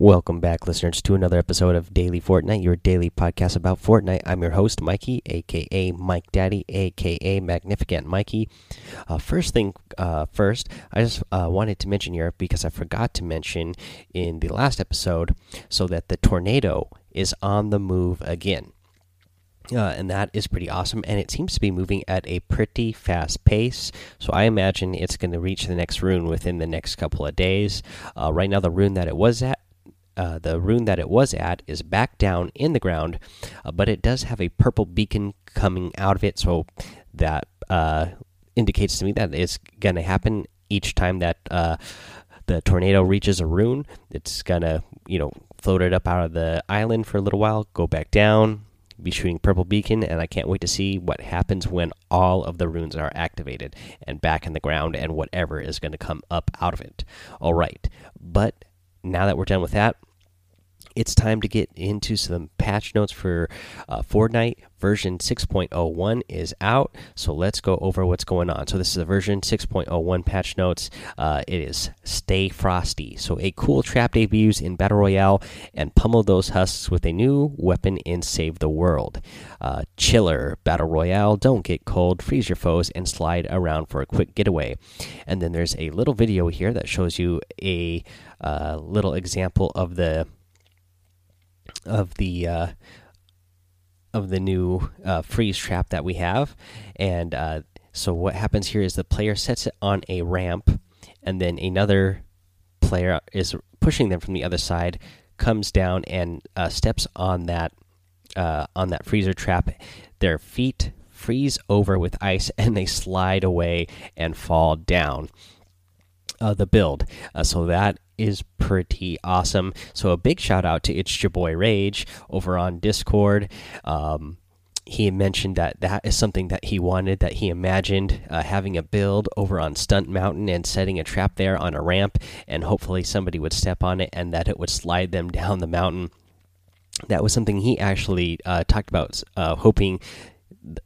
Welcome back, listeners, to another episode of Daily Fortnite, your daily podcast about Fortnite. I'm your host, Mikey, aka Mike Daddy, aka Magnificent Mikey. Uh, first thing uh, first, I just uh, wanted to mention here because I forgot to mention in the last episode, so that the tornado is on the move again. Uh, and that is pretty awesome. And it seems to be moving at a pretty fast pace. So I imagine it's going to reach the next rune within the next couple of days. Uh, right now, the rune that it was at uh, the rune that it was at is back down in the ground, uh, but it does have a purple beacon coming out of it, so that uh, indicates to me that it's going to happen each time that uh, the tornado reaches a rune. It's going to, you know, float it up out of the island for a little while, go back down, be shooting purple beacon, and I can't wait to see what happens when all of the runes are activated and back in the ground and whatever is going to come up out of it. All right, but now that we're done with that, it's time to get into some patch notes for uh, Fortnite. Version 6.01 is out, so let's go over what's going on. So, this is a version 6.01 patch notes. Uh, it is Stay Frosty. So, a cool trap debuts in Battle Royale and pummel those husks with a new weapon in Save the World. Uh, Chiller Battle Royale, don't get cold, freeze your foes, and slide around for a quick getaway. And then there's a little video here that shows you a uh, little example of the of the uh, of the new uh, freeze trap that we have, and uh, so what happens here is the player sets it on a ramp, and then another player is pushing them from the other side, comes down and uh, steps on that uh, on that freezer trap. Their feet freeze over with ice, and they slide away and fall down. Uh, the build. Uh, so that is pretty awesome. So a big shout out to It's Your Boy Rage over on Discord. Um, he mentioned that that is something that he wanted, that he imagined uh, having a build over on Stunt Mountain and setting a trap there on a ramp, and hopefully somebody would step on it and that it would slide them down the mountain. That was something he actually uh, talked about, uh, hoping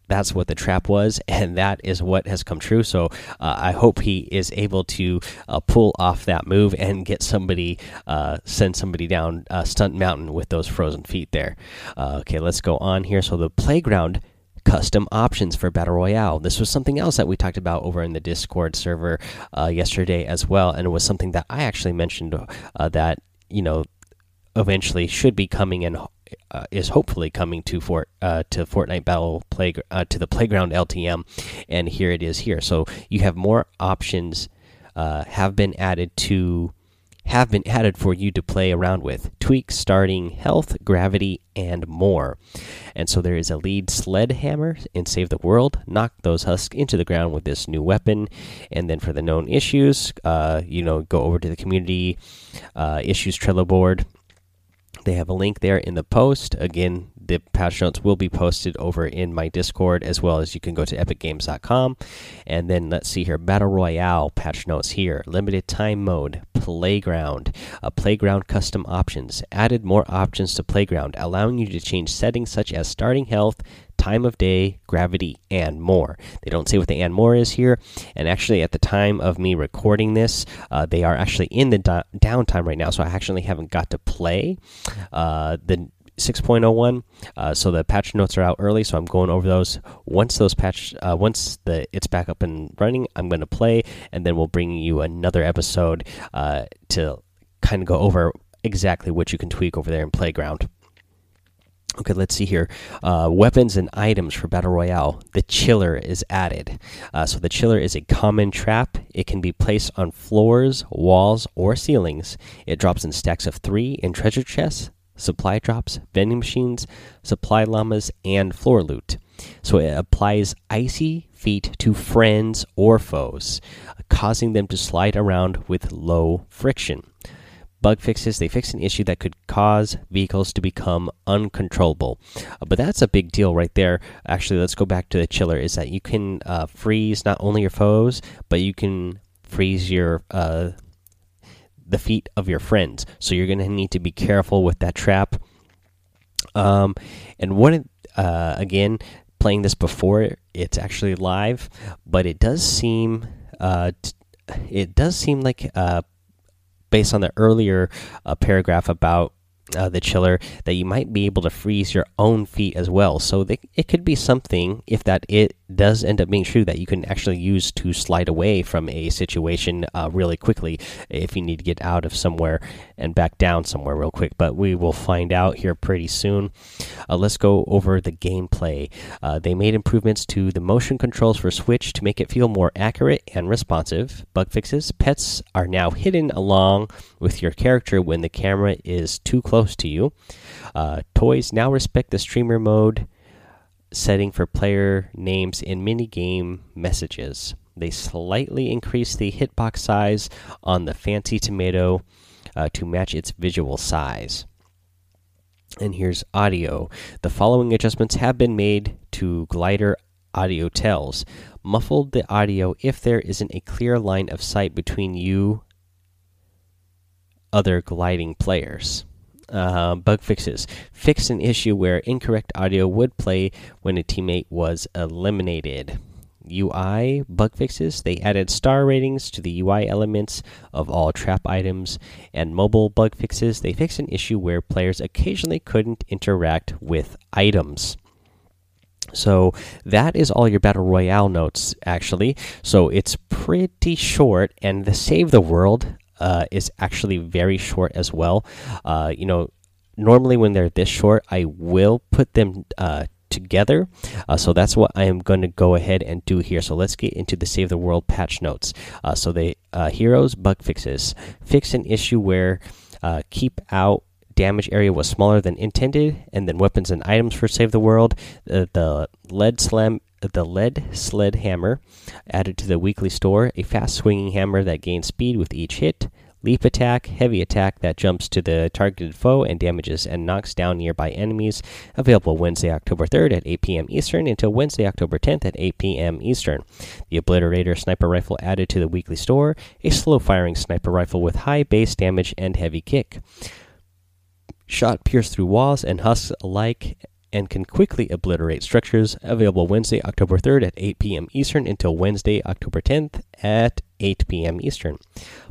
that's what the trap was, and that is what has come true. So uh, I hope he is able to uh, pull off that move and get somebody, uh, send somebody down uh, Stunt Mountain with those frozen feet there. Uh, okay, let's go on here. So the playground custom options for battle royale this was something else that we talked about over in the discord server uh, yesterday as well and it was something that i actually mentioned that you know eventually should be coming in uh, is hopefully coming to Fort uh, to Fortnite Battle Play uh, to the Playground LTM, and here it is here. So you have more options uh, have been added to have been added for you to play around with. Tweaks starting health gravity and more. And so there is a lead sled hammer in save the world. Knock those husks into the ground with this new weapon. And then for the known issues uh, you know go over to the community uh, issues trello board they have a link there in the post. Again, the patch notes will be posted over in my Discord as well as you can go to epicgames.com. And then let's see here Battle Royale patch notes here. Limited time mode, Playground, a Playground custom options. Added more options to Playground, allowing you to change settings such as starting health, time of day, gravity, and more. They don't say what the and more is here. And actually, at the time of me recording this, uh, they are actually in the downtime right now, so I actually haven't got to play uh, the 6.01 uh, so the patch notes are out early so i'm going over those once those patch uh, once the it's back up and running i'm going to play and then we'll bring you another episode uh, to kind of go over exactly what you can tweak over there in playground Okay, let's see here. Uh, weapons and items for Battle Royale. The Chiller is added. Uh, so, the Chiller is a common trap. It can be placed on floors, walls, or ceilings. It drops in stacks of three in treasure chests, supply drops, vending machines, supply llamas, and floor loot. So, it applies icy feet to friends or foes, causing them to slide around with low friction bug fixes. They fix an issue that could cause vehicles to become uncontrollable. Uh, but that's a big deal right there. Actually, let's go back to the chiller. Is that you can uh, freeze not only your foes, but you can freeze your uh, the feet of your friends. So you're going to need to be careful with that trap. Um, and one uh, again, playing this before it's actually live, but it does seem uh, it does seem like uh, based on the earlier uh, paragraph about uh, the chiller that you might be able to freeze your own feet as well. So they, it could be something if that it does end up being true that you can actually use to slide away from a situation uh, really quickly if you need to get out of somewhere and back down somewhere real quick. But we will find out here pretty soon. Uh, let's go over the gameplay. Uh, they made improvements to the motion controls for Switch to make it feel more accurate and responsive. Bug fixes. Pets are now hidden along with your character when the camera is too close to you. Uh, toys now respect the streamer mode setting for player names in minigame messages. They slightly increase the hitbox size on the Fancy Tomato uh, to match its visual size. And here's audio. The following adjustments have been made to glider audio tells. Muffled the audio if there isn't a clear line of sight between you other gliding players. Uh, bug fixes. Fix an issue where incorrect audio would play when a teammate was eliminated. UI bug fixes. They added star ratings to the UI elements of all trap items. And mobile bug fixes. They fixed an issue where players occasionally couldn't interact with items. So that is all your battle royale notes, actually. So it's pretty short, and the save the world uh, is actually very short as well. Uh, you know, normally when they're this short, I will put them uh, together. Uh, so that's what I am going to go ahead and do here. So let's get into the Save the World patch notes. Uh, so the uh, heroes bug fixes fix an issue where keep out damage area was smaller than intended, and then weapons and items for Save the World. the lead slam the lead sled hammer added to the weekly store, a fast swinging hammer that gains speed with each hit, leap attack, heavy attack that jumps to the targeted foe and damages and knocks down nearby enemies. Available Wednesday, October 3rd at 8 p.m. Eastern until Wednesday, October 10th at 8 p.m. Eastern. The Obliterator sniper rifle added to the weekly store, a slow firing sniper rifle with high base damage and heavy kick. Shot pierce through walls and husks alike and can quickly obliterate structures. Available Wednesday, October 3rd at 8 p.m. Eastern until Wednesday, October 10th at 8 p.m. Eastern.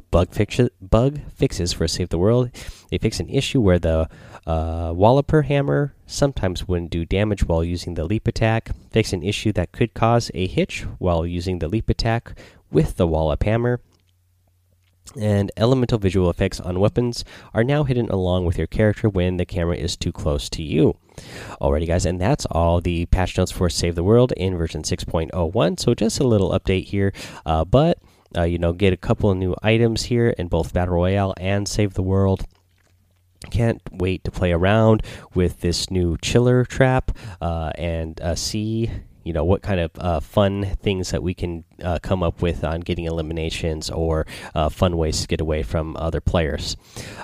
Bug, fixes, bug fixes for Save the World. They fix an issue where the uh, Walloper hammer sometimes wouldn't do damage while using the leap attack. Fix an issue that could cause a hitch while using the leap attack with the Wallop hammer and elemental visual effects on weapons are now hidden along with your character when the camera is too close to you. Alrighty, guys, and that's all the patch notes for Save the World in version 6.01. So just a little update here, uh, but uh, you know, get a couple of new items here in both Battle Royale and Save the World. Can't wait to play around with this new chiller trap uh, and uh, see you know what kind of uh, fun things that we can uh, come up with on getting eliminations or uh, fun ways to get away from other players.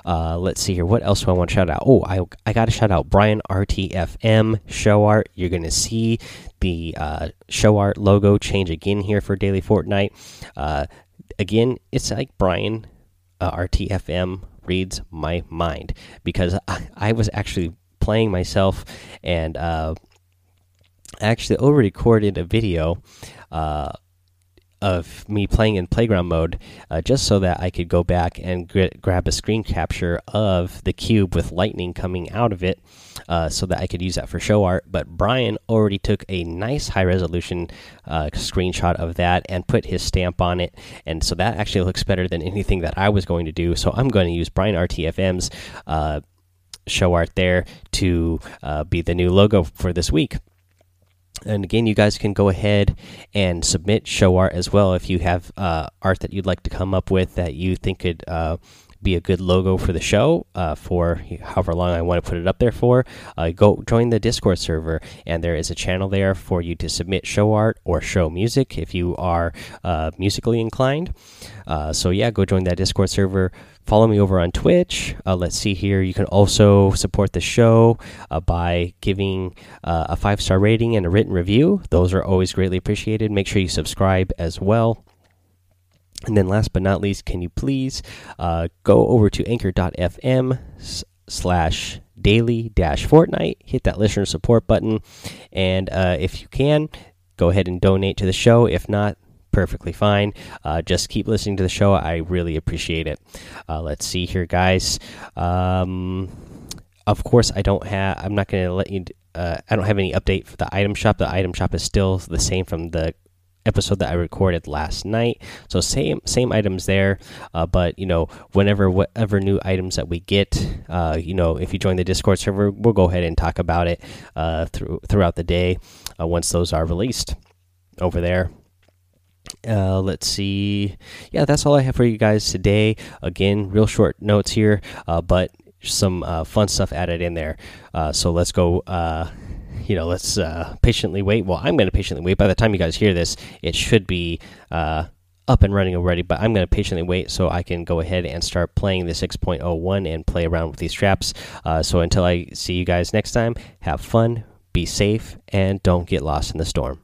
Uh, let's see here. What else do I want to shout out? Oh, I I got to shout out Brian RTFM show art. You're gonna see the uh, show art logo change again here for Daily Fortnite. Uh, again, it's like Brian RTFM reads my mind because I, I was actually playing myself and actually already recorded a video uh, of me playing in playground mode uh, just so that I could go back and grab a screen capture of the cube with lightning coming out of it uh, so that I could use that for show art. But Brian already took a nice high resolution uh, screenshot of that and put his stamp on it. And so that actually looks better than anything that I was going to do. So I'm going to use Brian RTFM's uh, show art there to uh, be the new logo for this week. And again, you guys can go ahead and submit show art as well if you have uh, art that you'd like to come up with that you think could uh, be a good logo for the show uh, for however long I want to put it up there for. Uh, go join the Discord server, and there is a channel there for you to submit show art or show music if you are uh, musically inclined. Uh, so, yeah, go join that Discord server follow me over on Twitch. Uh, let's see here. You can also support the show uh, by giving uh, a five star rating and a written review. Those are always greatly appreciated. Make sure you subscribe as well. And then, last but not least, can you please uh, go over to anchor.fm slash daily dash Fortnite, hit that listener support button, and uh, if you can, go ahead and donate to the show. If not, perfectly fine. Uh, just keep listening to the show. I really appreciate it. Uh, let's see here, guys. Um, of course, I don't have. I'm not going to let you. Uh, I don't have any update for the item shop. The item shop is still the same from the episode that I recorded last night. So same same items there, uh, but you know whenever whatever new items that we get, uh, you know if you join the Discord server, we'll go ahead and talk about it uh, through throughout the day uh, once those are released over there. Uh, let's see. Yeah, that's all I have for you guys today. Again, real short notes here, uh, but some uh, fun stuff added in there. Uh, so let's go. Uh, you know, let's uh, patiently wait. Well, I'm going to patiently wait. By the time you guys hear this, it should be up and running already. But I'm going to patiently wait so I can go ahead and start playing the 6.01 and play around with these straps. so until I see you guys next time, have fun, be safe, and don't get lost in the storm.